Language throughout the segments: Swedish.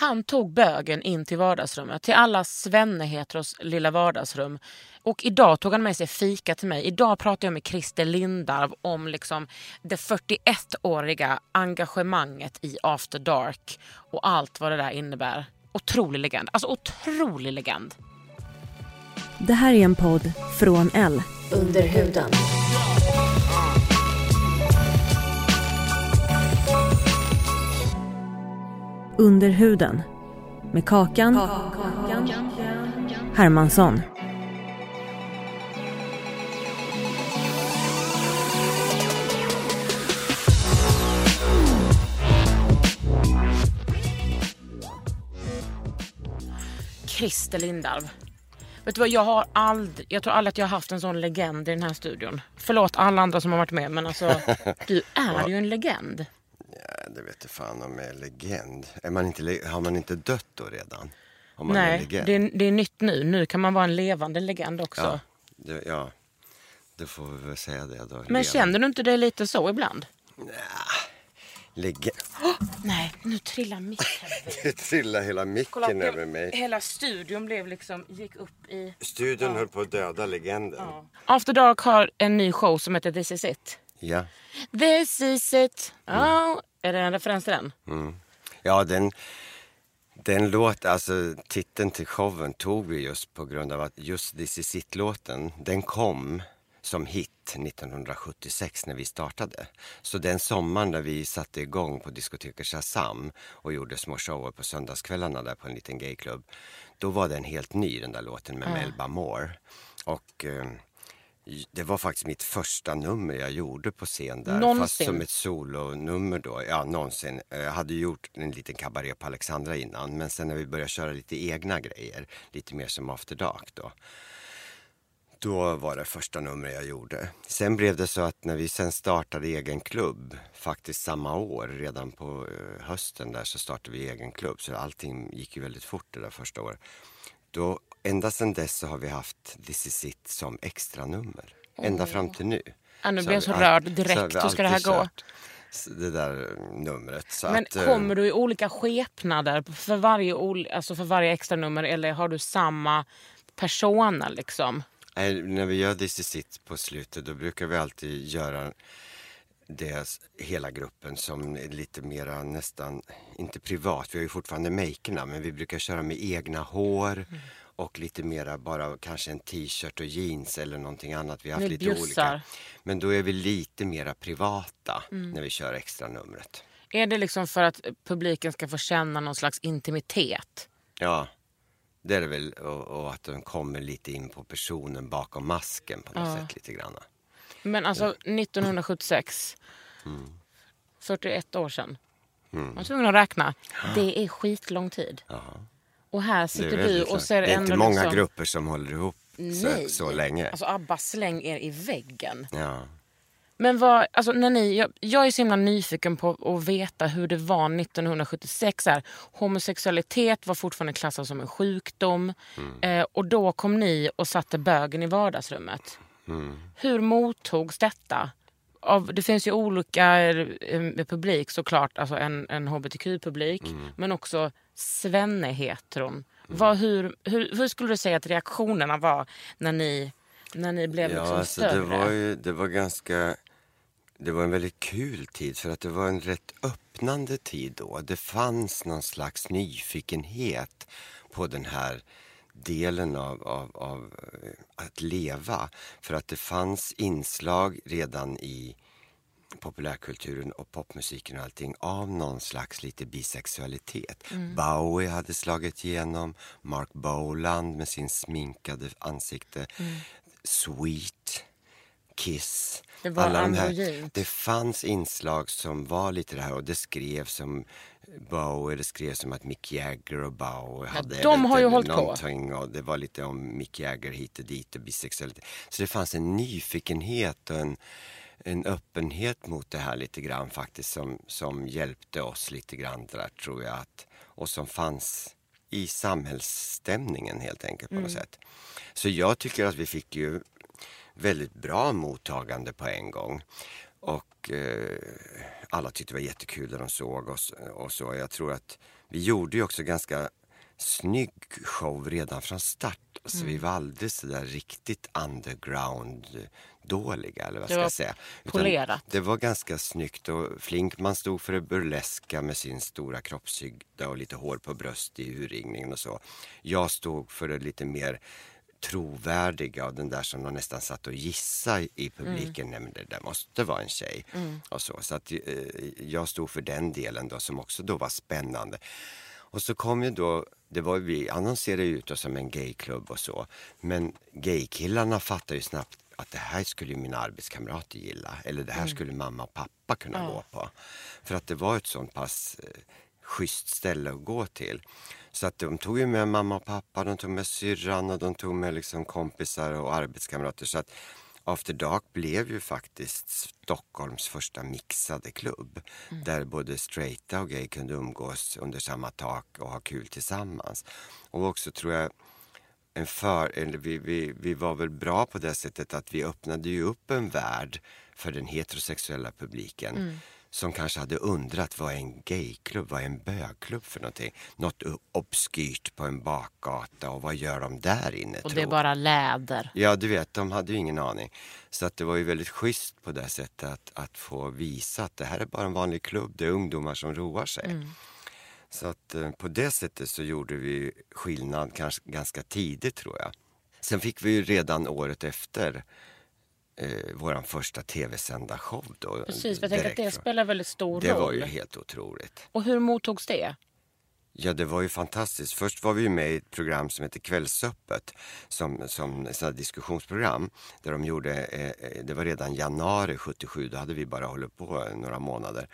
Han tog bögen in till vardagsrummet, till alla Svenne-heteros lilla vardagsrum. Och idag tog han med sig fika till mig. Idag pratar jag med Christer Lindarw om liksom det 41-åriga engagemanget i After Dark och allt vad det där innebär. Otrolig legend. Alltså otrolig legend. Det här är en podd från L. Under huden. Under huden. Med Kakan, Hermansson. Christer Lindarw. Vet du vad, jag har aldrig, jag tror aldrig att jag har haft en sån legend i den här studion. Förlåt alla andra som har varit med men alltså, du är ju en legend. Ja, det vet jag fan om är legend. Är man inte, har man inte dött då redan? Om man är Nej, det är, det är nytt nu. Nu kan man vara en levande legend också. Ja, det, ja, det får vi väl säga det då. Men Levande. känner du inte det lite så ibland? Legend. Nej, nu trillar micken. Det trillar hela micken över mig. hela studion blev liksom, gick upp i... Studion höll på att döda legenden. After Dark har en ny show som heter This is it. Ja. This is it. Oh. Är det en referens till den? Ja, den, den låt, alltså titeln till showen tog vi just på grund av att just This is it-låten, den kom som hit 1976 när vi startade. Så den sommaren när vi satte igång på diskoteket Shazam och gjorde små shower på söndagskvällarna där på en liten gayklubb. Då var den helt ny den där låten med Melba Moore. Och eh, det var faktiskt mitt första nummer jag gjorde på scen där. Fast Någonsin? som ett solonummer då. Ja, någonsin. Eh, Jag hade gjort en liten kabaré på Alexandra innan. Men sen när vi började köra lite egna grejer, lite mer som After Dark då. Då var det första numret jag gjorde. Sen blev det så att när vi sen startade egen klubb, faktiskt samma år, redan på eh, hösten där så startade vi egen klubb. Så allting gick ju väldigt fort det där första året. Då, ända sedan dess så har vi haft This is it som extra nummer. Ända fram till nu. Ja, nu blir jag så rörd direkt. så Hur ska det här gå? Det där numret. Så Men att, eh, kommer du i olika skepnader för varje, alltså för varje extra nummer eller har du samma persona liksom? När vi gör This is it på slutet då brukar vi alltid göra det, hela gruppen som är lite mera nästan, inte privat, vi har ju fortfarande makerna men vi brukar köra med egna hår Mm. Och lite mera bara kanske en t-shirt och jeans eller någonting annat. Vi har haft lite bjussar. olika. Men då är vi lite mera privata Mm. när vi kör extra numret. Är det liksom för att publiken ska få känna någon slags intimitet? Ja, det är det väl och, och att de kommer lite in på personen bakom masken på något sätt lite grann. Men alltså 1976, 41 år sedan. Man var tvungen att räkna. Det är skitlång tid. Och här Det är sitter du och ser Det är ändå inte många liksom... grupper som håller ihop så, så länge. Alltså ABBA släng er i väggen. Ja. Men vad, alltså när ni, jag, jag är så himla nyfiken på att veta hur det var 1976. Här. Homosexualitet var fortfarande klassad som en sjukdom. Eh, och då kom ni och satte bögen i vardagsrummet. Hur mottogs detta? Av, det finns ju olika eh, publik såklart, alltså en, en hbtq-publik men också svennehetron. Vad, hur, hur, hur skulle du säga att reaktionerna var när ni, när ni blev Ja, liksom alltså större? det var ju det var ganska det var en väldigt kul tid för att det var en rätt öppnande tid då. Det fanns någon slags nyfikenhet på den här delen av, av, av eh, att leva. För att det fanns inslag redan i populärkulturen och popmusiken och allting av någon slags lite bisexualitet. Bowie hade slagit igenom, Mark Boland med sin sminkade ansikte, Sweet, Kiss. Det var alla de här, det fanns inslag som var lite det här och det skrevs som Bowie, det skrevs som att Mick Jagger och Bowie hade de har ju hållit på. någonting och det var lite om Mick Jagger hit och dit och bisexualitet. Så det fanns en nyfikenhet och en, en öppenhet mot det här lite grann faktiskt som, som hjälpte oss lite grann där tror jag att, och som fanns i samhällsstämningen helt enkelt på något sätt. Så jag tycker att vi fick ju väldigt bra mottagande på en gång. Och eh, alla tyckte det var jättekul när de såg oss och så. Jag tror att vi gjorde ju också ganska snygg show redan från start. Alltså vi var aldrig så där riktigt underground dåliga eller vad Det ska jag säga. polerat. det var ganska snyggt och Flinkman stod för det burleska med sin stora kroppshydda och lite hår på bröst i urringningen och så. Jag stod för det lite mer trovärdiga och den där som de nästan satt och gissade i publiken. Men det där måste vara en tjej. Och så så att, eh, jag stod för den delen då som också då var spännande. Och så kom ju då, det var, vi annonserade ut oss som en gayklubb och så. Men gaykillarna fattade ju snabbt att det här skulle mina arbetskamrater gilla. Eller det här skulle mamma och pappa kunna gå på. För att det var ett sånt pass eh, schysst ställe att gå till. Så att de tog ju med mamma och pappa, de tog med syrran och de tog med liksom kompisar och arbetskamrater. Så att After Dark blev ju faktiskt Stockholms första mixade klubb. Där både straighta och gay kunde umgås under samma tak och ha kul tillsammans. Och också tror jag en för, eller vi, vi, vi var väl bra på det sättet att vi öppnade ju upp en värld för den heterosexuella publiken. Som kanske hade undrat vad en gayklubb, vad en bögklubb för någonting? Något obskyrt på en bakgata och vad gör de där inne Och det är bara läder. Ja, du vet, de hade ju ingen aning. Så att det var ju väldigt schysst på det sättet att, att få visa att det här är bara en vanlig klubb, det är ungdomar som roar sig. Så att eh, på det sättet så gjorde vi skillnad kanske ganska tidigt tror jag. Sen fick vi ju redan året efter eh, vår första tv-sända show då. Precis, jag tänker att det spelar väldigt stor Det roll. var ju helt otroligt. Och hur mottogs det? Ja, det var ju fantastiskt. Först var vi med i ett program som heter Kvällsöppet, som, som ett diskussionsprogram. Där de gjorde, eh, eh, det var redan januari 77, då hade vi bara hållit på några månader.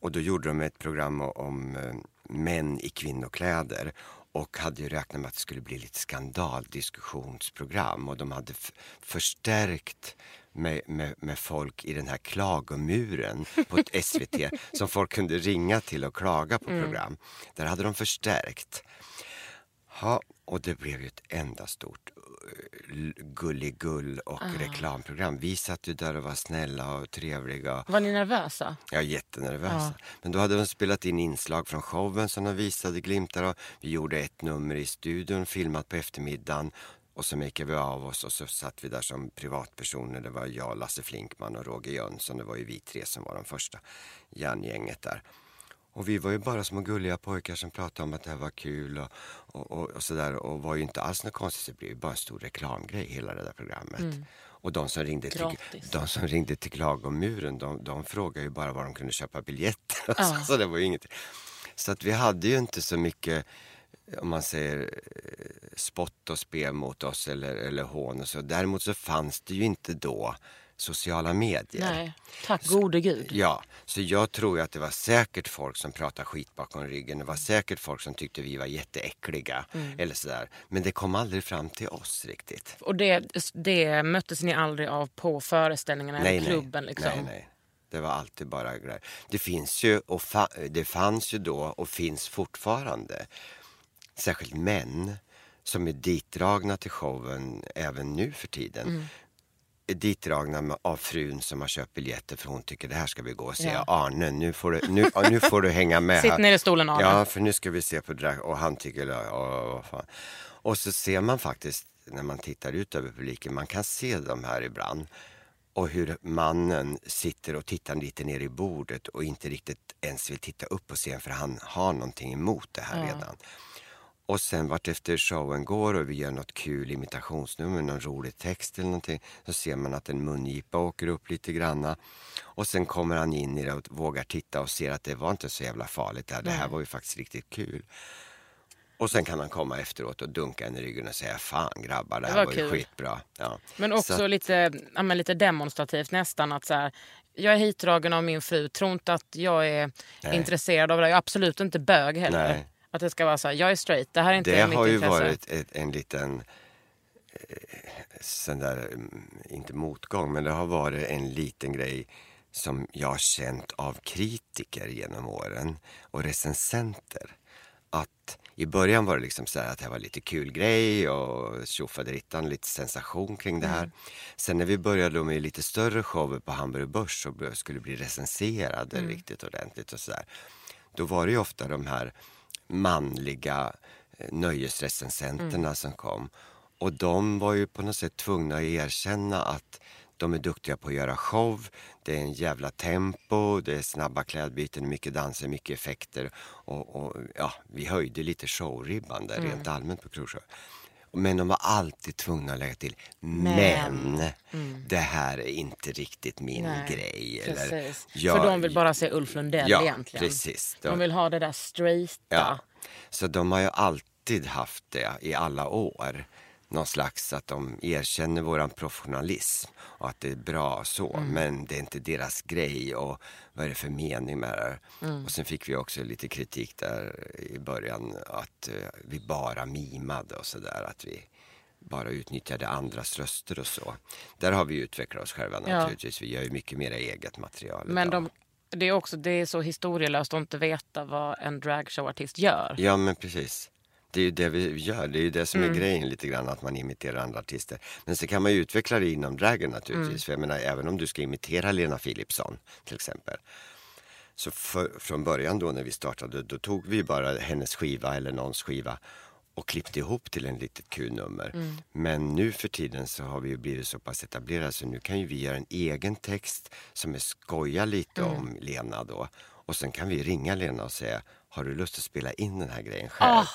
Och då gjorde de ett program om eh, män i kvinnokläder och hade ju räknat med att det skulle bli lite skandaldiskussionsprogram och de hade förstärkt med, med, med folk i den här klagomuren på ett SVT som folk kunde ringa till och klaga på program. Där hade de förstärkt. Ja, och det blev ju ett enda stort gulligull och reklamprogram. Vi satt ju där och var snälla och trevliga. Var ni nervösa? Jag är jättenervös. Men då hade de spelat in inslag från showen som de visade glimtar av. Vi gjorde ett nummer i studion, filmat på eftermiddagen. Och så makade vi av oss och så satt vi där som privatpersoner. Det var jag, Lasse Flinkman och Roger Jönsson. Det var ju vi tre som var de första järngänget där. Och vi var ju bara små gulliga pojkar som pratade om att det här var kul och, och, och, och sådär. Och var ju inte alls något konstigt. Det blev ju bara en stor reklamgrej hela det där programmet. Och de som ringde till, de som ringde till klagomuren, de, de frågade ju bara var de kunde köpa biljetter. Ja. så det var ju inget. Så att vi hade ju inte så mycket, om man säger eh, spott och spe mot oss eller, eller hån och så. Däremot så fanns det ju inte då sociala medier. Nej, tack gode gud. Ja, så jag tror att det var säkert folk som pratade skit bakom ryggen. Det var säkert folk som tyckte vi var jätteäckliga. Mm. Eller sådär. Men det kom aldrig fram till oss riktigt. Och det, det möttes ni aldrig av på föreställningarna eller klubben? Liksom. nej, nej. Det var alltid bara grejer. Det finns ju och fa- det fanns ju då och finns fortfarande särskilt män som är ditdragna till showen även nu för tiden. Mm. Ditdragna av frun som har köpt biljetter för hon tycker det här ska vi gå och se. Ja. Arne, nu får du, nu, nu får du hänga med. Sitt ner i stolen Arne. Ja, för nu ska vi se på drag och han tycker, ja, vad fan. Och så ser man faktiskt när man tittar ut över publiken, man kan se dem här ibland. Och hur mannen sitter och tittar lite ner i bordet och inte riktigt ens vill titta upp på scen för han har någonting emot det här redan. Och sen vart efter showen går och vi gör något kul imitationsnummer, någon rolig text eller någonting, så ser man att en mungipa åker upp lite granna. Och sen kommer han in i det och vågar titta och ser att det var inte så jävla farligt det här, det här var ju faktiskt riktigt kul. Och sen kan han komma efteråt och dunka en i ryggen och säga fan grabbar det här var var, ju kul." skitbra. Ja. Men också Så lite, ja, men lite demonstrativt nästan. att så här, Jag är hitdragen av min fru. Tro inte att jag är Nej. intresserad av det. Jag är absolut inte bög heller. Nej. Att det ska vara så här, jag är straight. Det här är inte Det mitt har ju intresse. varit ett, en liten, eh, där, mm, inte motgång, men det har varit en liten grej som jag har känt av kritiker genom åren och recensenter. Att i början var det liksom så här att det var lite kul grej och tjofaderittan, lite sensation kring det här. Sen när vi började med lite större shower på Hamburg Börs och skulle bli recenserade riktigt ordentligt och sådär. Då var det ju ofta de här manliga eh, nöjesrecensenterna som kom. Och de var ju på något sätt tvungna att erkänna att de är duktiga på att göra show. Det är en jävla tempo, det är snabba klädbyten, mycket danser, mycket effekter. Och, och ja, vi höjde lite showribban där rent allmänt på krogshow. Men de var alltid tvungna att lägga till men, det här är inte riktigt min Nej, grej. Eller, jag- För de vill bara se Ulf Lundell Ja, egentligen. precis. De vill ha det där straighta. Ja. Så de har ju alltid haft det i alla år. Någon slags att de erkänner våran professionalism och att det är bra så. Mm. Men det är inte deras grej och vad är det för mening med det? Mm. Och sen fick vi också lite kritik där i början att eh, vi bara mimade och sådär. Att vi bara utnyttjade andras röster och så. Där har vi utvecklat oss själva Ja. naturligtvis. Vi gör ju mycket mer eget material. Men de, det, är också, det är så historielöst att inte veta vad en dragshowartist gör. Ja men precis. Det är ju det vi gör. Det är ju det som Mm. är grejen lite grann att man imiterar andra artister. Men så kan man ju utveckla det inom dragen Mm. naturligtvis. För jag menar även om du ska imitera Lena Philipsson till exempel. Så för, från början då när vi startade då tog vi bara hennes skiva eller någons skiva och klippte ihop till en litet kul nummer. Mm. Men nu för tiden så har vi ju blivit så pass etablerade så nu kan ju vi göra en egen text som är skoja lite Mm. om Lena då. Och sen kan vi ringa Lena och säga, har du lust att spela in den här grejen själv? Ah,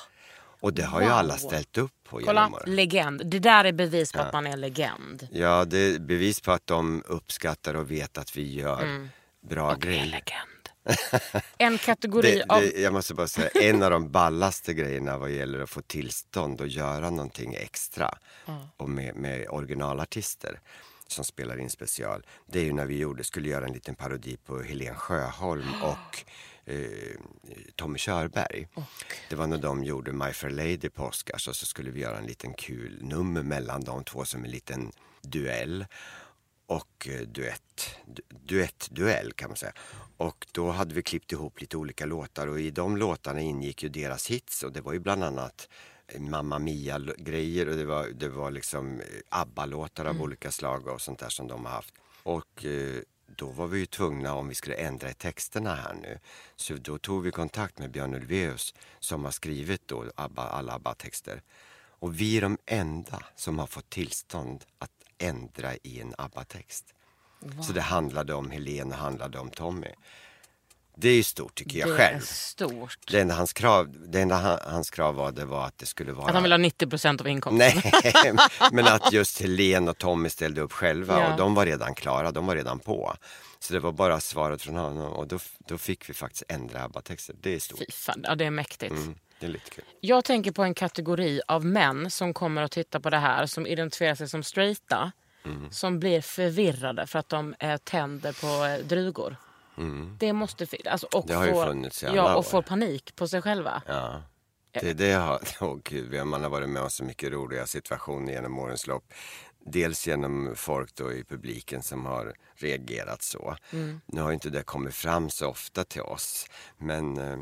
och det har ju wow. alla ställt upp på Kolla, genom åren. legend. Det där är bevis på att man är en legend. Ja, det är bevis på att de uppskattar och vet att vi gör bra Mm. Och är grejer. legend. En kategori Det, av... det, jag måste bara säga, en av de ballaste grejerna vad gäller att få tillstånd och göra någonting extra och med, med originalartister som spelar in special. Det är ju när vi gjorde, skulle göra en liten parodi på Helen Sjöholm och eh, Tommy Körberg. Det var när de gjorde My Fair Lady på Oscars och så skulle vi göra en liten kul nummer mellan de två som en liten duell och eh, duett, du, duett, duell kan man säga. Och då hade vi klippt ihop lite olika låtar och i de låtarna ingick ju deras hits och det var ju bland annat Mamma Mia-grejer och det var, det var liksom eh, ABBA-låtar av olika slag och sånt där som de har haft. Och eh, då var vi ju tvungna om vi skulle ändra i texterna här nu. Så då tog vi kontakt med Björn Ulvaeus som har skrivit då ABBA, alla ABBA-texter. Och vi är de enda som har fått tillstånd att ändra i en ABBA-text. Så det handlade om Helene och handlade om Tommy. Det är stort tycker jag det själv. är stort. Det enda hans krav, det enda han, hans krav var, det var att det skulle vara... Att han vill ha 90 procent av inkomsten. Nej, men att just Helene och Tommy ställde upp själva Ja. och de var redan klara, de var redan på. Så det var bara svaret från honom och då, då fick vi faktiskt ändra ABBA-texter. Det är stort. Fy fan, ja, det är mäktigt. Mm, det är lite kul. Jag tänker på en kategori av män som kommer att titta på det här som identifierar sig som straighta. Mm. Som blir förvirrade för att de eh, tänder på eh, drugor. Det måste fi- alltså, och Mm. Det har ju får, funnits i alla ja, år. och får panik på sig själva. Ja. Det, det har, åh gud, man har varit med om så mycket roliga situationer genom årens lopp. Dels genom folk då i publiken som har reagerat så. Nu har inte det kommit fram så ofta till oss. Men eh,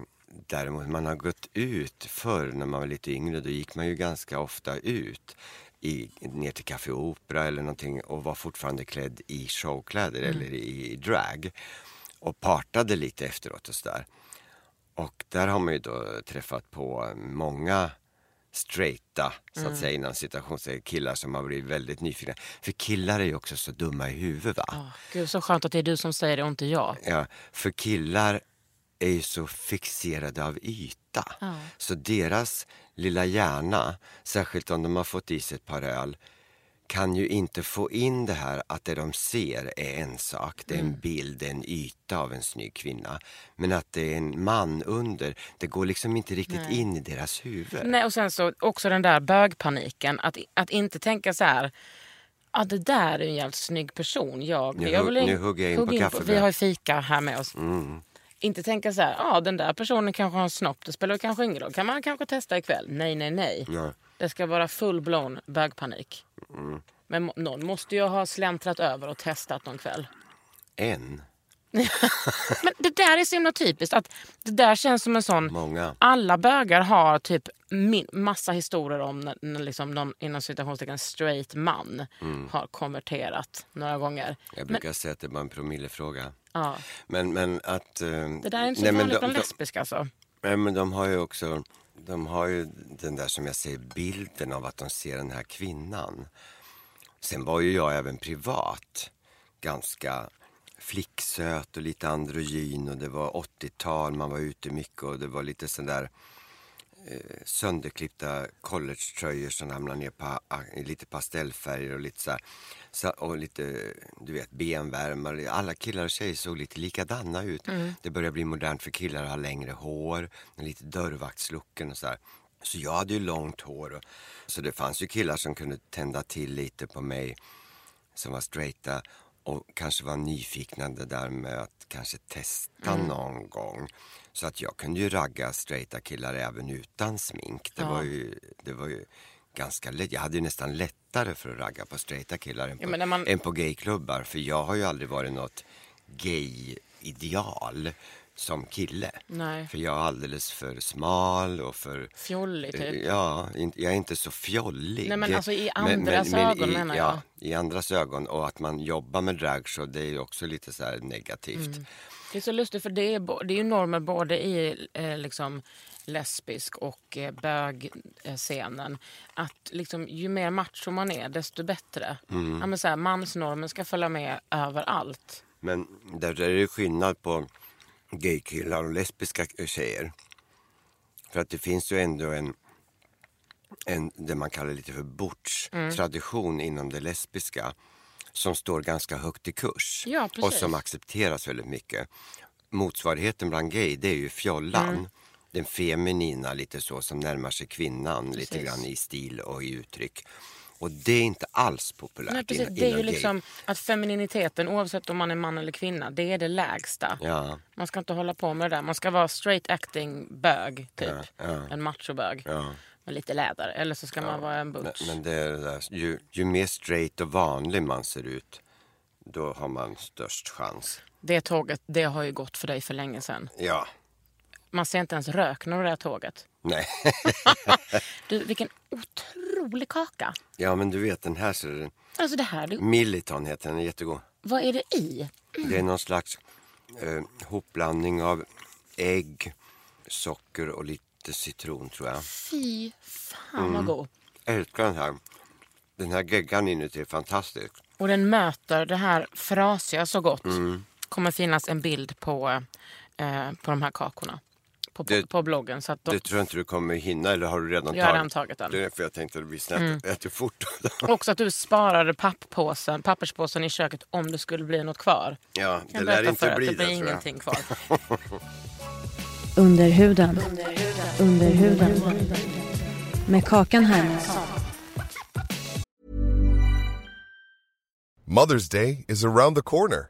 däremot man har gått ut förr när man var lite yngre. Då gick man ju ganska ofta ut i, ner till Café Opera eller någonting och var fortfarande klädd i showkläder eller i, i drag. Och partade lite efteråt och sådär. Och där har man ju då träffat på många straighta, så Mm. att säga innan citationstecken, killar som har blivit väldigt nyfikna. För killar är ju också så dumma i huvudet va? Åh, Gud, så skönt att det är du som säger det och inte jag. Ja, för killar är ju så fixerade av yta. Ja. Så deras lilla hjärna, särskilt om de har fått i sig ett par öl, kan ju inte få in det här att det de ser är en sak. Det är Mm. en bild, det är en yta av en snygg kvinna. Men att det är en man under, det går liksom inte riktigt in i deras huvud. Nej, och sen så också den där bögpaniken. Att, att inte tänka så här... Ja, det där är en jävligt snygg person. Jag, Nu jag hugg- vill nu hugger jag in på kaffet. Vi har ju fika här med oss. Mm. Inte tänka så här, ja den där personen kanske har en snopp, det spelar kanske ingen roll. Kan man kanske testa ikväll? Nej, nej, nej. Ja. Det ska vara full-blown bögpanik. Mm. Men må- någon måste ju ha släntrat över och testat någon kväll. En, Men det där är så himla typiskt. Att det där känns som en sån... många. Alla bögar har typ min, massa historier om när, när liksom någon inom citationstecken straight man Mm. har konverterat några gånger. Jag brukar säga att det är bara en promillefråga. Ja, Men, men att... eh, det där är inte så nej, men vanligt de- bland de- lesbiska alltså. Nej, men de har ju också de har ju den där som jag säger bilden av att de ser den här kvinnan. Sen var ju jag även privat ganska flicksöt och lite androgyn och det var 80-tal, man var ute mycket och det var lite sån där sönderklippta collegetröjor som ramlade ner på i lite pastellfärger och lite så här, så, och lite, du vet, benvärmare. Alla killar och tjejer såg lite likadana ut. Det börjar bli modernt för killar att ha längre hår, lite dörrvaktslucken och så här. Så jag hade ju långt hår. Och, så det fanns ju killar som kunde tända till lite på mig som var straighta och kanske var nyfikna det där med att kanske testa någon gång. Så att jag kunde ju ragga straighta killar även utan smink. Det, Ja. var, ju, det var ju ganska lätt. Jag hade ju nästan lättare för att ragga på straighta killar än Ja, på, när man- än på gayklubbar. För jag har ju aldrig varit något gay-ideal som kille. Nej. För jag är alldeles för smal och för Fjollig typ. Ja, jag är inte så fjollig. Nej, men alltså i andras ögon i, menar ja, jag. i andras ögon. Och att man jobbar med dragshow, det är ju också lite så negativt. Mm. Det är så lustigt för det är, det är ju normer både i eh, liksom lesbisk och eh, bögscenen. Att liksom, ju mer macho man är, desto bättre. Mm. Ja, men så här, mansnormen ska följa med överallt. Men där är det skillnad på gaykillar och lesbiska tjejer. För att det finns ju ändå en, en det man kallar lite för butch-tradition inom det lesbiska som står ganska högt i kurs Ja, och som accepteras väldigt mycket. Motsvarigheten bland gay, det är ju fjollan. Mm. Den feminina, lite så, som närmar sig kvinnan lite Precis. grann i stil och i uttryck. Och det är inte alls populärt Nej, precis. in- Det är ju liksom att femininiteten, oavsett om man är man eller kvinna, det är det lägsta. Ja, Man ska inte hålla på med det där. Man ska vara straight acting bög, typ. Ja, ja. En machobög. ja. Med lite läder. Eller så ska man vara en Men, butch. men det är det där, ju, ju mer straight och vanlig man ser ut, då har man störst chans. Det tåget, det har ju gått för dig för länge sedan. Ja, Man ser inte ens röken av det här tåget. nej. Du, vilken otrolig kaka. ja, men du vet den här ser du. Alltså det här, du, Milliton heter den, den är jättegod. vad är det i? Det är någon slags eh, hopblandning av ägg, socker och lite citron tror jag. Fy fan Mm. vad god. Jag älskar den här. Den här geggan inuti är fantastisk. Och den möter det här frasiga så gott. Mm. kommer finnas en bild på, eh, på de här kakorna. På, Det- på bloggen. Så att de, Det tror jag inte du kommer hinna, eller har du redan Jag har tagit? redan tagit den. Det är därför jag tänkte att det blir snett. Äter fort. Också att du sparade papppåsen, papperspåsen i köket om det skulle bli något kvar. ja, Jag det lär inte bli att det det blir jag. ingenting kvar. Under huden. Under huden. Med Kakan Hermansson. Mother's Day is around the corner.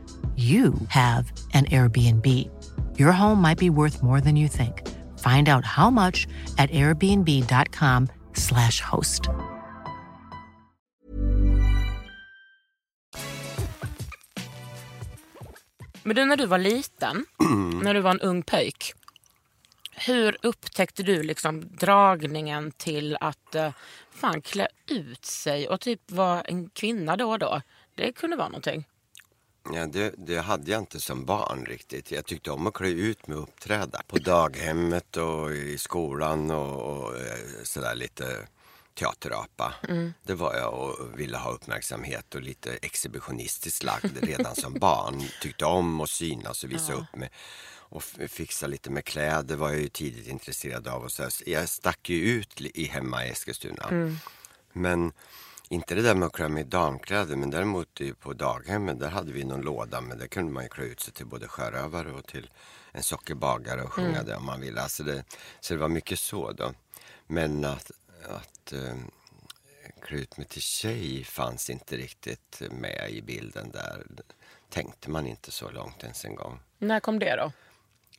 you have an Airbnb. Your home might be worth more than you think. Find out how much at airbnb.com/slash host. Men du, när du var liten, när du var en ung pöjk. Hur upptäckte du liksom dragningen till att eh, fan klä ut sig och typ vara en kvinna då och då? Det kunde vara någonting. Ja, det, det hade jag inte som barn riktigt. Jag tyckte om att klä ut mig och uppträda. På daghemmet och i skolan och, och eh, sådär lite teaterapa. Det var jag och ville ha uppmärksamhet och lite exhibitionistiskt lagd redan som barn. Tyckte om att synas och visa upp mig. Och fixa lite med kläder var jag ju tidigt intresserad av. Och så jag stack ju ut i hemma i Eskilstuna. Men inte det där med att klä mig i damkläder men däremot på daghemmet där hade vi någon låda men där kunde man ju klä ut sig till både sjörövare och till en sockerbagare och sjunga det om man ville. Alltså det, så det var mycket så då. Men att, att eh, klä ut mig till tjej fanns inte riktigt med i bilden där. Tänkte man inte så långt ens en gång. När kom det då?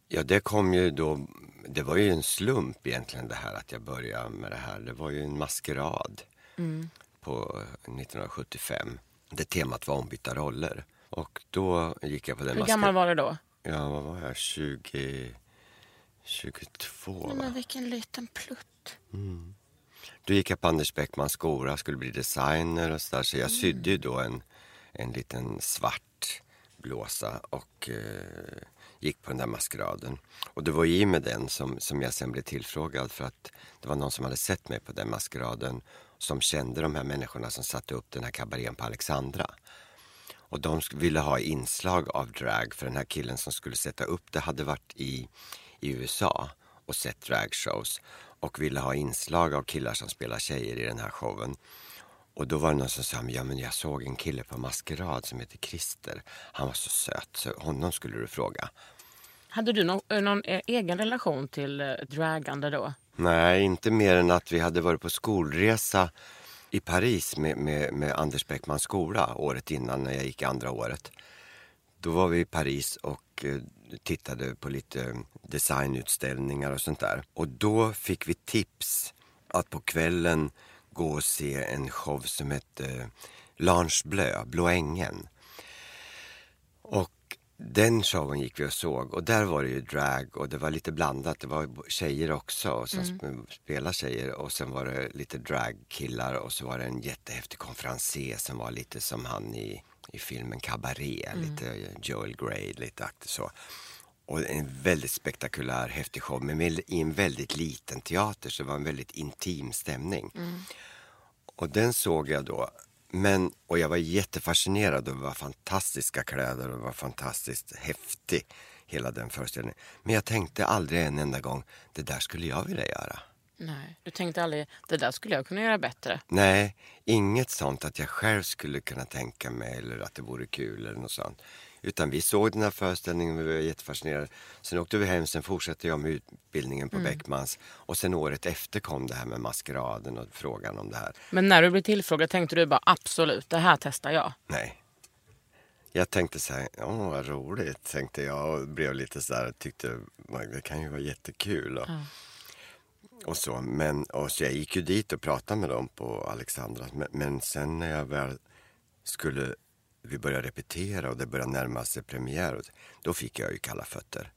Ja, det kom ju då. Det var ju en slump egentligen det här att jag började med det här. Det var ju en maskerad på 1975. Det temat var ombytta roller. Och då gick jag på den Hur gammal var du då? Ja, vad var jag? 20... 22 va? Men vilken liten plutt. Då gick jag på Anders Bäckmans skola, skulle bli designer och sådär. Så jag Mm. sydde ju då en, en liten svart blåsa och eh, gick på den där maskeraden. Och det var i med den som, som jag sen blev tillfrågad för att det var någon som hade sett mig på den maskeraden som kände de här människorna som satte upp den här kabarén på Alexandra. Och de ville ha inslag av drag för den här killen som skulle sätta upp det hade varit i, i USA och sett dragshows och ville ha inslag av killar som spelar tjejer i den här showen. Och då var det någon som sa, ja men jag såg en kille på maskerad som heter Christer. Han var så söt, så honom skulle du fråga. Hade du någon, eh, någon eh, egen relation till eh, dragande då? Nej, inte mer än att vi hade varit på skolresa i Paris med, med, med Anders Bäckmans skola året innan när jag gick andra året. Då var vi i Paris och tittade på lite designutställningar och sånt där. Och då fick vi tips att på kvällen gå och se en show som hette Lange Bleu, Blå ängen. Och den showen gick vi och såg och där var det ju drag och det var lite blandat. Det var tjejer också och som sp- spelade tjejer och sen var det lite dragkillar och så var det en jättehäftig konferencier som var lite som han i, i filmen Cabaret, lite Joel Grey, lite så. Och en väldigt spektakulär, häftig show men i en väldigt liten teater så det var en väldigt intim stämning. Och den såg jag då. Men, och jag var jättefascinerad och det var fantastiska kläder och det var fantastiskt häftig hela den föreställningen. Men jag tänkte aldrig en enda gång, det där skulle jag vilja göra. Nej. Du tänkte aldrig, det där skulle jag kunna göra bättre? Nej, inget sånt att jag själv skulle kunna tänka mig eller att det vore kul eller något sånt. Utan vi såg den här föreställningen och vi var jättefascinerade. Sen åkte vi hem, sen fortsatte jag med utbildningen på Beckmans. Och sen året efter kom det här med maskeraden och frågan om det här. Men när du blev tillfrågad tänkte du bara absolut, det här testar jag. Nej. Jag tänkte så här, åh vad roligt, tänkte jag och blev lite så här, tyckte det kan ju vara jättekul. Och, och så, men och så jag gick ju dit och pratade med dem på Alexandra. Men, men sen när jag väl skulle, vi började repetera och det började närma sig premiär, och- då fick jag ju kalla fötter.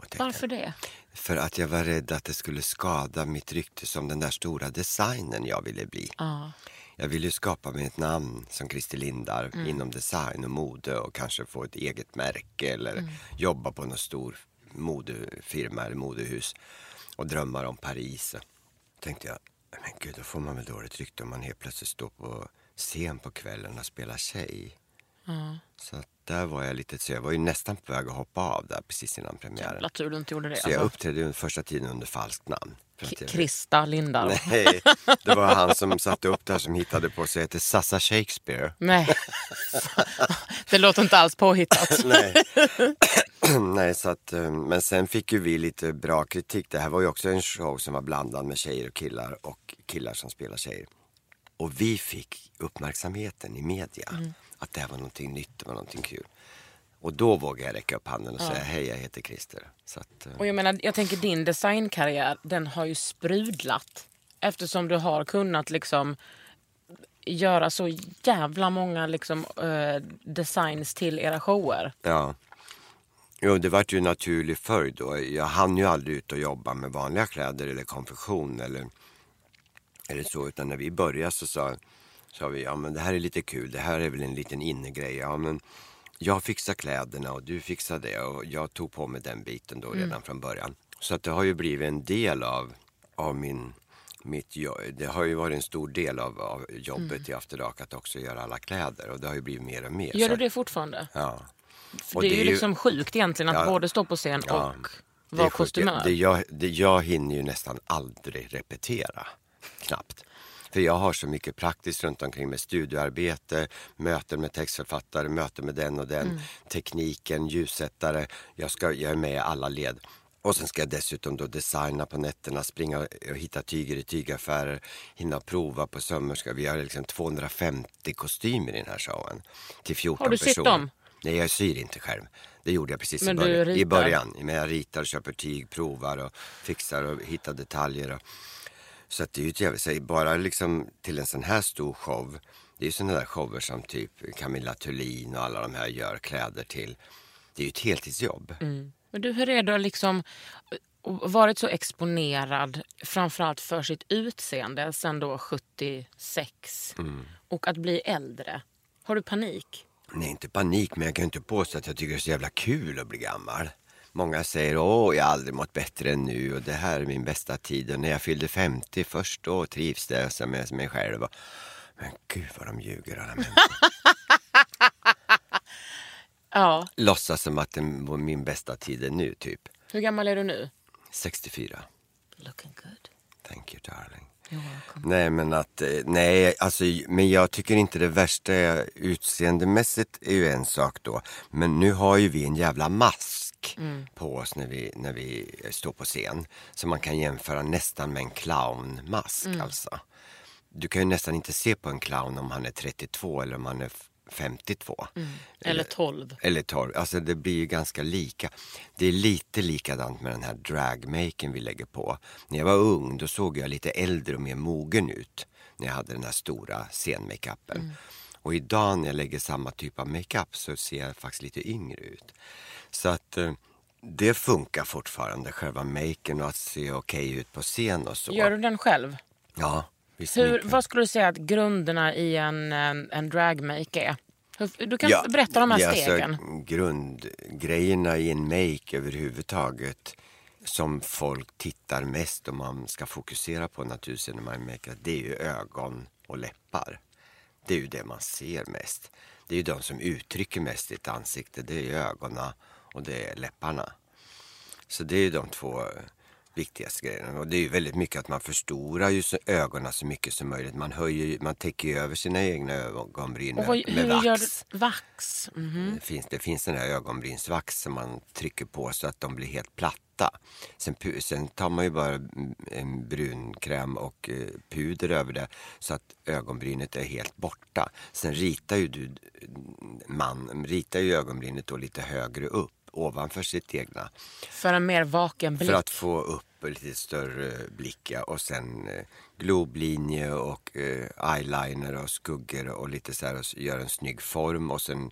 Tänkte, Varför det? För att jag var rädd att det skulle skada mitt rykte som den där stora designen jag ville bli. Ja. Jag ville ju skapa mig ett namn som Christer Lindar inom design och mode och kanske få ett eget märke eller jobba på någon stor modefirma eller modehus och drömmar om Paris. tänkte jag, men gud då får man väl dåligt rykte om man helt plötsligt står på scen på kvällen och spelar tjej. Så att där var jag lite, så jag var ju nästan på väg att hoppa av där precis innan premiären. Jävla tur du inte gjorde det. Så jag Alltså. uppträdde under första tiden under falskt namn. Jag- Krista Lindarw. Nej, det var han som satte upp det här som hittade på sig, heter Sassa Shakespeare. Nej. det låter inte alls påhittat. Nej. Nej, så att, eh, men sen fick ju vi lite bra kritik. Det här var ju också en show som var blandad med tjejer och killar och killar som spelar tjejer. Och vi fick uppmärksamheten i media. Mm. Att det här var någonting nytt, det var någonting kul. Och då vågade jag räcka upp handen och säga hej, jag heter Christer. Att, eh, Och jag menar, jag tänker din designkarriär, den har ju sprudlat. Eftersom du har kunnat liksom göra så jävla många liksom, eh, designs till era shower. Ja. Jo, det vart ju en naturlig följd då. Jag hann ju aldrig ut och jobba med vanliga kläder eller konfektion eller, eller så. Utan när vi började så sa, sa vi, ja men det här är lite kul, det här är väl en liten innegrej. Ja men jag fixar kläderna och du fixar det och jag tog på mig den biten då redan från början. Så att det har ju blivit en del av, av min mitt jobb. Det har ju varit en stor del av, av jobbet i After Dark att också göra alla kläder och det har ju blivit mer och mer. Gör du det fortfarande? Ja. För det är det ju liksom sjukt egentligen att Ja. både stå på scen Ja. och vara kostymör. Det, jag, det, jag hinner ju nästan aldrig repetera. Knappt. För jag har så mycket praktiskt runt omkring med studioarbete, möten med textförfattare, möten med den och den, Mm. tekniken, ljussättare. Jag, ska, jag är med i alla led. Och sen ska jag dessutom då designa på nätterna, springa och hitta tyger i tygaffärer, hinna prova på sömmerska. Vi har liksom 250 kostymer i den här showen. Till 14 Har du sytt personer. dem? Nej, jag syr inte själv. Det gjorde jag precis i, början, i början. Men jag ritar, köper tyg, provar och fixar och hittar detaljer. Och... Så att det är ju ett jävligt, så bara liksom till en sån här stor show. Det är ju sådana där shower som typ Camilla Thulin och alla de här gör kläder till. Det är ju ett heltidsjobb. Men du, hur är det liksom och varit så exponerad framförallt för sitt utseende sen då 76 Mm. och att bli äldre? Har du panik? Nej, inte panik, men jag kan inte påstå att jag tycker det är så jävla kul att bli gammal. Många säger åh, jag har aldrig mått bättre än nu och det här är min bästa tid. Och när jag fyllde 50 först då trivs det jag med mig själv. Och, men gud vad de ljuger alla människor. Ja. Låtsas som att det var min bästa tid är nu, typ. Hur gammal är du nu? 64. Looking good. Thank you darling. Nej men att, eh, nej alltså men jag tycker inte det värsta är utseendemässigt är ju en sak då. Men nu har ju vi en jävla mask på oss när vi, när vi står på scen. Som man kan jämföra nästan med en clownmask alltså. Du kan ju nästan inte se på en clown om han är 32 eller om han är f- 52. Eller 12. Eller 12. Alltså det blir ju ganska lika. Det är lite likadant med den här dragmaken vi lägger på. När jag var ung då såg jag lite äldre och mer mogen ut. När jag hade den här stora scenmakeupen. Och idag när jag lägger samma typ av makeup så ser jag faktiskt lite yngre ut. Så att eh, det funkar fortfarande, själva maken och att se okej ut på scen och så. Gör du den själv? Ja, Hur, vad skulle du säga att grunderna i en, en, en dragmake är? Du kan Ja, berätta de här ja, alltså, stegen. grundgrejerna i en make överhuvudtaget som folk tittar mest om man ska fokusera på naturligtvis när man makar, det är ju ögon och läppar. Det är ju det man ser mest. Det är ju de som uttrycker mest i ett ansikte. Det är ögonen och det är läpparna. Så det är de två viktigaste grejerna. Och det är ju väldigt mycket att man förstorar ju ögonen så mycket som möjligt. Man, höjer, man täcker ju över sina egna ögonbryn Och med, vad, med hur vax. gör? Vax? Mhm. Det finns, det finns den här ögonbrynsvax som man trycker på så att de blir helt platta. Sen, sen tar man ju bara mm, en brunkräm och eh, puder över det så att ögonbrynet är helt borta. Sen ritar ju du, man ritar ju ögonbrynet då lite högre upp ovanför sitt egna. För en mer vaken blick. För att få upp lite större blick ja. och sen eh, globlinje och eh, eyeliner och skuggor och lite så här och s- gör en snygg form och sen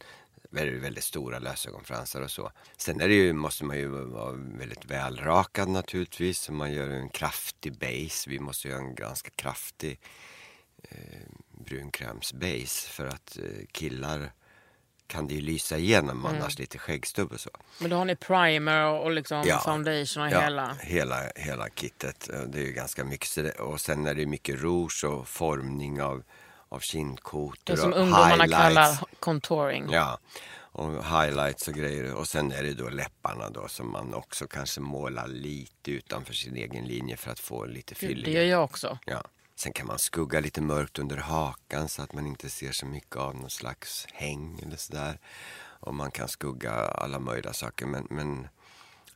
väldigt, väldigt stora lösögonfransar och så. Sen är det ju, måste man ju vara väldigt välrakad naturligtvis. Så man gör en kraftig base. Vi måste göra en ganska kraftig eh, brunkrämsbase för att eh, killar kan det ju lysa igenom annars lite skäggstubb och så. Men då har ni primer och, och liksom Ja. foundation och Ja, hela. hela, hela kittet. Eh, Det är ju ganska mycket. Och sen är det mycket rouge och formning av, av kindkotor Det som och ungdomarna highlights. kallar contouring. Ja, och highlights och grejer. Och sen är det då läpparna då som man också kanske målar lite utanför sin egen linje för att få lite Det gör fylligare. jag också. Ja. Sen kan man skugga lite mörkt under hakan så att man inte ser så mycket av någon slags häng eller sådär. Och man kan skugga alla möjliga saker. Men, men,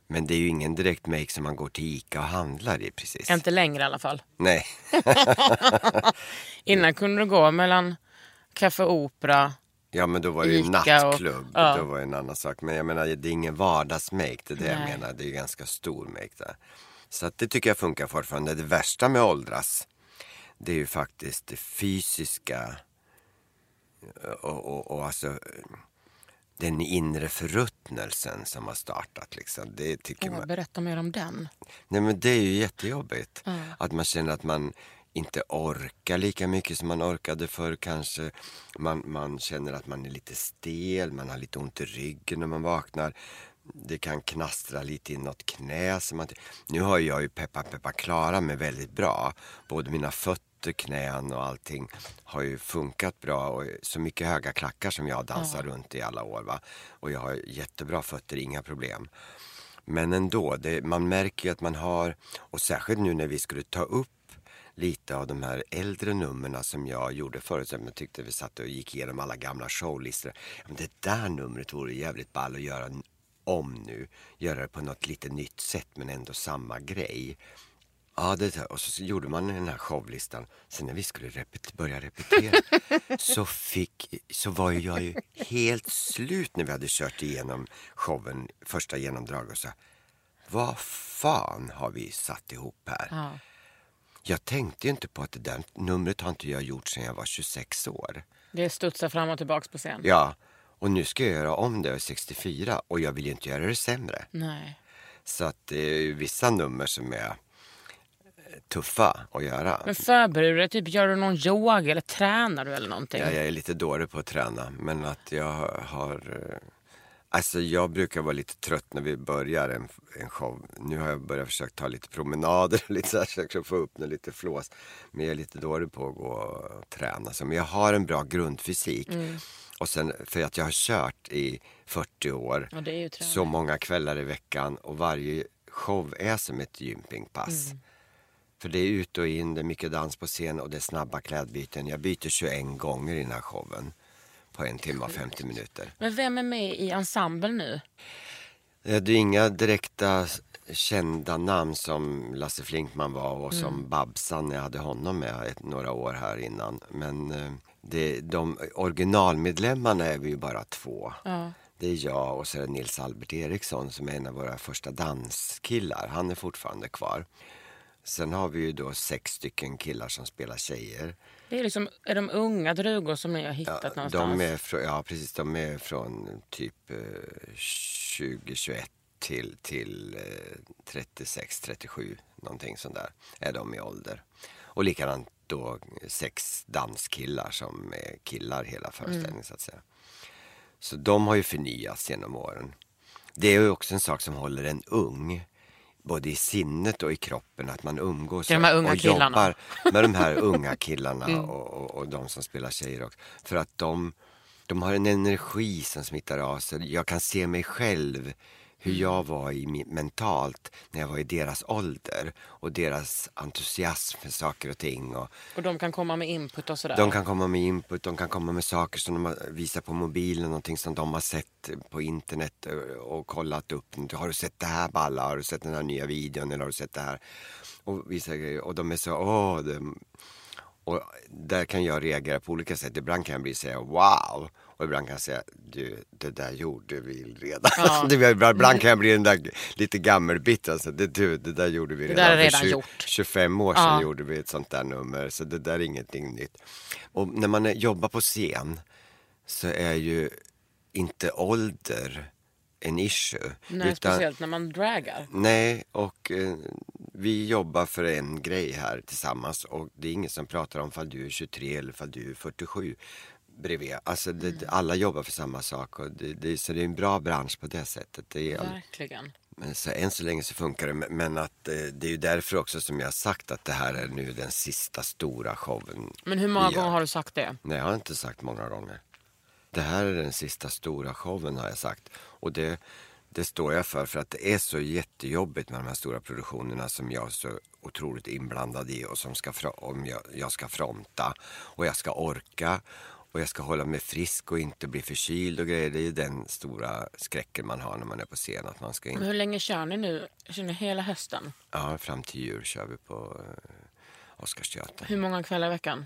men det är ju ingen direkt make som man går till Ica och handlar i precis. Inte längre i alla fall. Nej. Innan kunde du gå mellan Café Opera. Ja men då var det ju Ica och- nattklubb. ja. Då var det en annan sak. Men jag menar det är ingen vardagsmake. Det är det jag Nej. menar. Det är ganska stor make där. Så att det tycker jag funkar fortfarande. Det värsta med åldras. Det är ju faktiskt det fysiska. Och, och, och alltså. Den inre förruttnelsen som har startat liksom. Det tycker man. berätta mer om den. Nej men det är ju jättejobbigt. Att man känner att man inte orkar lika mycket som man orkade förr kanske. Man, man känner att man är lite stel, man har lite ont i ryggen när man vaknar. Det kan knastra lite i något knä. Som man, nu har jag ju peppa peppa klarat mig väldigt bra. Både mina fötter, knän och allting har ju funkat bra. Och så mycket höga klackar som jag dansar runt i alla år. Va? Och jag har jättebra fötter, inga problem. Men ändå, det, man märker ju att man har, och särskilt nu när vi skulle ta upp lite av de här äldre numren som jag gjorde förut. Jag tyckte vi satt och gick igenom alla gamla showlistor. Ja, Men det där numret vore jävligt ball att göra om nu. Göra det på något lite nytt sätt men ändå samma grej. Ja, det, och så gjorde man den här showlistan. Sen när vi skulle repet- börja repetera så, fick, så var jag ju helt slut när vi hade kört igenom showen, första genomdrag och så. Vad fan har vi satt ihop här? Ja. Jag tänkte ju inte på att det där numret har inte jag gjort sedan jag var 26 år. Det studsar fram och tillbaks på scen. Ja, och nu ska jag göra om det 64 och jag vill ju inte göra det sämre. Nej. Så att det är ju vissa nummer som är eh, tuffa att göra. Men förbereder du? Typ, gör du någon yoga eller tränar du eller någonting? Ja, jag är lite dålig på att träna, men att jag har... eh, Alltså jag brukar vara lite trött när vi börjar en, en show. Nu har jag börjat försöka ta lite promenader och lite så här, försöka få upp något lite flås. Men jag är lite dålig på att gå och träna. Så, men jag har en bra grundfysik. Mm. Och sen för att jag har kört i 40 år. Så många kvällar i veckan och varje show är som ett gympingpass. Mm. För det är ut och in, det är mycket dans på scen och det är snabba klädbyten. Jag byter 21 gånger i den här showen på en timme och 50 minuter. Men vem är med i ensemblen nu? Eh, Det är inga direkta kända namn som Lasse Flinkman var och som Babsan, jag hade honom med ett, några år här innan. Men eh, det, de originalmedlemmarna är vi ju bara två. Det är jag och så är det Nils Albert Eriksson som är en av våra första danskillar. Han är fortfarande kvar. Sen har vi ju då sex stycken killar som spelar tjejer. Det är, liksom, är de unga drugor som ni har hittat någonstans? De är från, ja precis, de är från typ eh, 2021 till, till eh, 36, 37 någonting sånt där är de i ålder. Och likadant då sex danskillar som är killar hela föreställningen så att säga. Så de har ju förnyats genom åren. Det är ju också en sak som håller en ung. Både i sinnet och i kroppen. Att man umgås och killarna. jobbar med de här unga killarna och, och, och de som spelar tjejer också. För att de, de har en energi som smittar av sig. Jag kan se mig själv hur jag var i, mentalt när jag var i deras ålder. Och deras entusiasm för saker och ting. Och, Och de kan komma med input och sådär? de kan komma med input, de kan komma med saker som de har visat på mobilen, någonting som de har sett på internet eh, och kollat upp. Har du sett det här Balla? Har du sett den här nya videon eller har du sett det här? Och vissa. Och de är så, åh. De... Och där kan jag reagera på olika sätt. Ibland kan jag bli säga wow. Och ibland kan jag säga, du det där gjorde vi redan. Ja. Ibland kan jag bli den där lite gammelbitter. Alltså, det, du, det där gjorde vi redan är för redan gjort. 25 år sedan Ja. gjorde vi ett sånt där nummer. Så det där är ingenting nytt. Och när man jobbar på scen så är ju inte ålder en issue. Nej, speciellt när man dragar. Nej, och eh, vi jobbar för en grej här tillsammans och det är ingen som pratar om fall du är 23 eller fall du är 47 bredvid. Alltså det, Mm. alla jobbar för samma sak och det, det, så det är en bra bransch på det sättet. Det är, Verkligen. men så än så länge så funkar det. Men- att eh, det är ju därför också som jag har sagt att det här är nu den sista stora showen. Men hur många gånger har du sagt det? Nej, jag har inte sagt många gånger. det här är den sista stora showen har jag sagt. Och det, det står jag för, för att det är så jättejobbigt med de här stora produktionerna som jag är så otroligt inblandad i och som ska, om jag, jag ska fronta och jag ska orka och jag ska hålla mig frisk och inte bli förkyld och grejer. Det är ju den stora skräcken man har när man är på scen. Att man ska Men in... hur länge kör ni nu? Kör ni hela hösten? Ja, fram till jul kör vi på eh, Oscarsteatern. Hur många kvällar i veckan?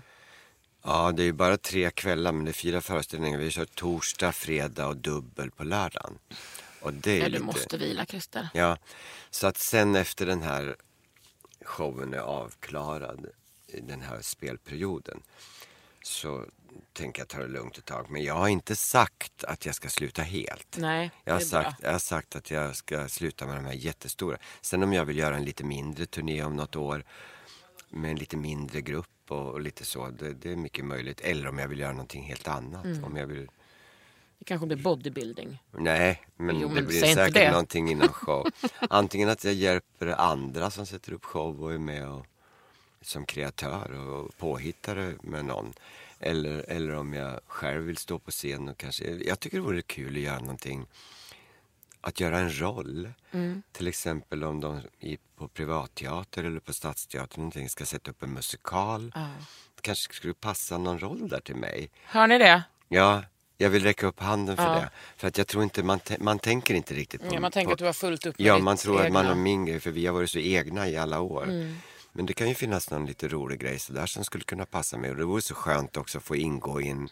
Ja, det är bara tre kvällar men det är fyra föreställningar. Vi kör torsdag, fredag och dubbel på lördagen. Och det är Ja, du lite... måste vila Christer. Ja, så att sen efter den här showen är avklarad, i den här spelperioden, så tänker jag ta det lugnt ett tag. Men jag har inte sagt att jag ska sluta helt. Nej, Jag har, bra. sagt, jag har sagt att jag ska sluta med de här jättestora. Sen om jag vill göra en lite mindre turné om något år med en lite mindre grupp och, och lite så, det, det är mycket möjligt. Eller om jag vill göra någonting helt annat. Mm. Om jag vill Det kanske blir bodybuilding. Nej, men Jo, det men blir säkert det. någonting inom show. Antingen att jag hjälper andra som sätter upp show och är med och, som kreatör och påhittare med någon. Eller, eller om jag själv vill stå på scen och kanske... Jag tycker det vore kul att göra någonting. Att göra en roll. Mm. Till exempel om de på privatteater eller på stadsteater någonting ska sätta upp en musikal. Det kanske skulle passa någon roll där till mig. Hör ni det? Ja, jag vill räcka upp handen för Ja. det. För att jag tror inte, man, man tänker inte riktigt på... Ja, man tänker på, att du har fullt upp med Ja, man tror att man egna. har min grej, för vi har varit så egna i alla år. Mm. Men det kan ju finnas någon lite rolig grej sådär som skulle kunna passa mig. Och det vore så skönt också att få ingå i en,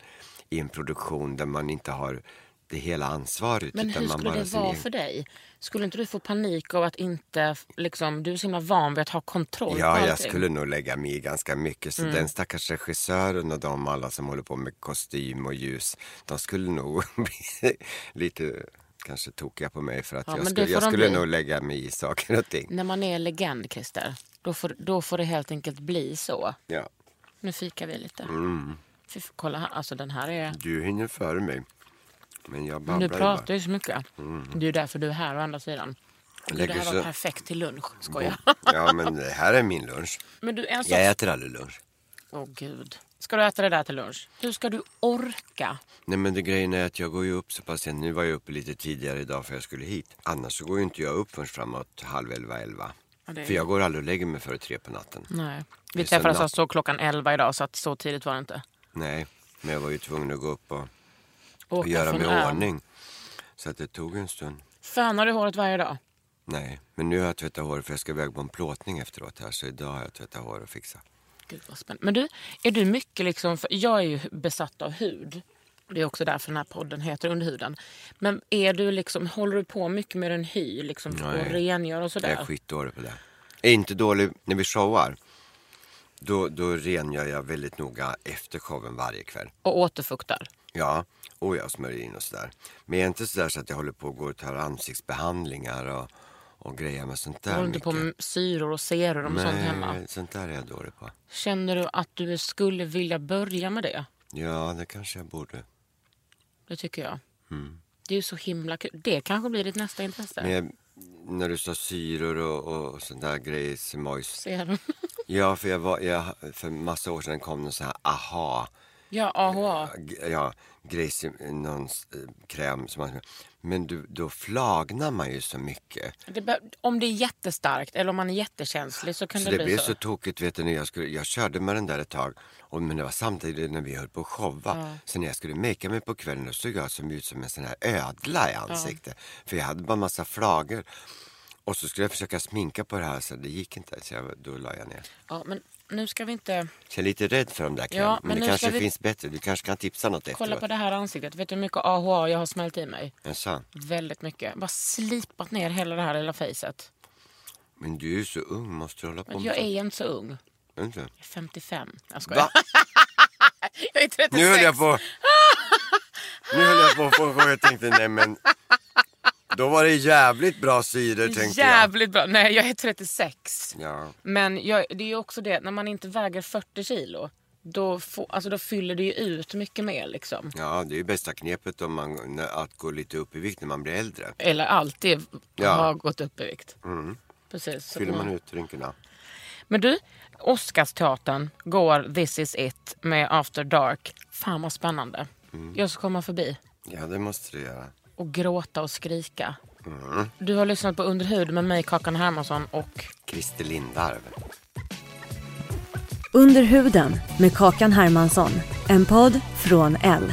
i en produktion där man inte har det hela ansvaret. Men hur skulle det vara egen- för dig? Skulle inte du få panik av att inte, liksom, du är så himla van vid att ha kontroll Ja, allting. jag skulle nog lägga mig i ganska mycket. Så Mm. den stackars regissören och de alla som håller på med kostym och ljus, de skulle nog bli lite kanske tokiga på mig för att Ja, jag skulle, jag skulle nog lägga mig i saker och ting. När man är legend, Christer, då får, då får det helt enkelt bli så. Ja. Nu fikar vi lite. Mm. Fy, kolla här, alltså den här är... Du hinner före mig. Men jag babblar du pratar ju så mycket. Det är ju därför du är här å andra sidan. Du, det Lägger här var så- perfekt till lunch, skojar. Ja, men det här är min lunch. Men du, en sak... Jag äter aldrig lunch. Åh gud. Ska du äta det där till lunch? Hur ska du orka? Nej men det grejen är att jag går ju upp så pass sent. Nu var jag uppe lite tidigare idag för jag skulle hit. Annars så går ju inte jag upp förrän framåt halv elva, elva. Ja, det är- För jag går aldrig och lägger mig före tre på natten. Nej. Vi träffades alltså klockan 11 idag så att så tidigt var det inte. Nej, men jag var ju tvungen att gå upp och, och göra mig i ordning. Så att det tog en stund. Fönar du håret varje dag? Nej, men nu har jag tvättat hår för jag ska iväg på en plåtning efteråt här. Så idag har jag tvättat hår och fixat. Gud vad spännande. Men du, är du mycket liksom, för jag är ju besatt av hud. Det är också därför den här podden heter Under huden. Men är du liksom, håller du på mycket med en hy liksom, Nej. och rengör och Jag sådär? är skitdålig på det. Jag är inte dålig när vi showar. Då, då rengör jag väldigt noga efter showen varje kväll. Och återfuktar? Ja, och jag smörjer in och sådär. Men jag är inte sådär så att jag håller på och går och tar ansiktsbehandlingar och, och grejer med sånt där håller inte på med syror och serum och sånt hemma? Nej, sånt där är jag dålig på. Känner du att du skulle vilja börja med det? Ja, det kanske jag borde. Det tycker jag. Mm. Det är ju så himla kul. Det kanske blir ditt nästa intresse. Men när du sa syror och, och sånt där grejer, semojs. Serum. Ja, för jag var, jag, för massa år sedan kom någon sån här aha. ja, AHA. Ja, grej, som- någon eh, kräm som man... Men du, då flagnar man ju så mycket. Det om det är jättestarkt eller om man är jättekänslig så kan Så det, det bli blev så. så tokigt, vet du, när jag, skulle, jag körde med den där ett tag. Och, men det var samtidigt när vi höll på att showa. Så när jag skulle makea mig på kvällen då såg jag som ut som en sån här ödla i ansiktet. För jag hade bara massa flagor. Och så skulle jag försöka sminka på det här så det gick inte. Så jag, då la jag ner. Ja, men nu ska vi inte jag är lite rädd för de där. Ja, men, men det kanske vi- finns bättre. Du kanske kan tipsa något kolla efteråt. på det här ansiktet. Vet du hur mycket AHA jag har smält i mig? Jaså? Väldigt mycket. Bara slipat ner hela det här lilla facet. Men du är ju så ung, måste du hålla på Men med jag sånt? är inte så ung. Jag Inte? är 55. Jag skojar. Va? jag är 36. Nu höll jag på... Nu höll jag på att få fråga. Jag tänkte, nej men... Då var det jävligt bra syre tänkte Jävligt bra. Nej, jag är 36. jag. Ja. Men jag, det är ju också det, när man inte väger 40 kilo. Då, får, alltså då fyller det ju ut mycket mer liksom. ja, det är ju bästa knepet om man, att gå lite upp i vikt när man blir äldre. Eller alltid Ja. har gått upp i vikt. Mm. Precis. Fyller man Mm. ut drinkarna. Men du, Oscarsteatern går This is it med After Dark. Fan vad spännande. Jag ska komma förbi Ja, det måste du göra. Och gråta och skrika. Du har lyssnat på Underhud med mig, Kakan Hermansson och Christer Lindarw. Under huden med Kakan Hermansson. En podd från L.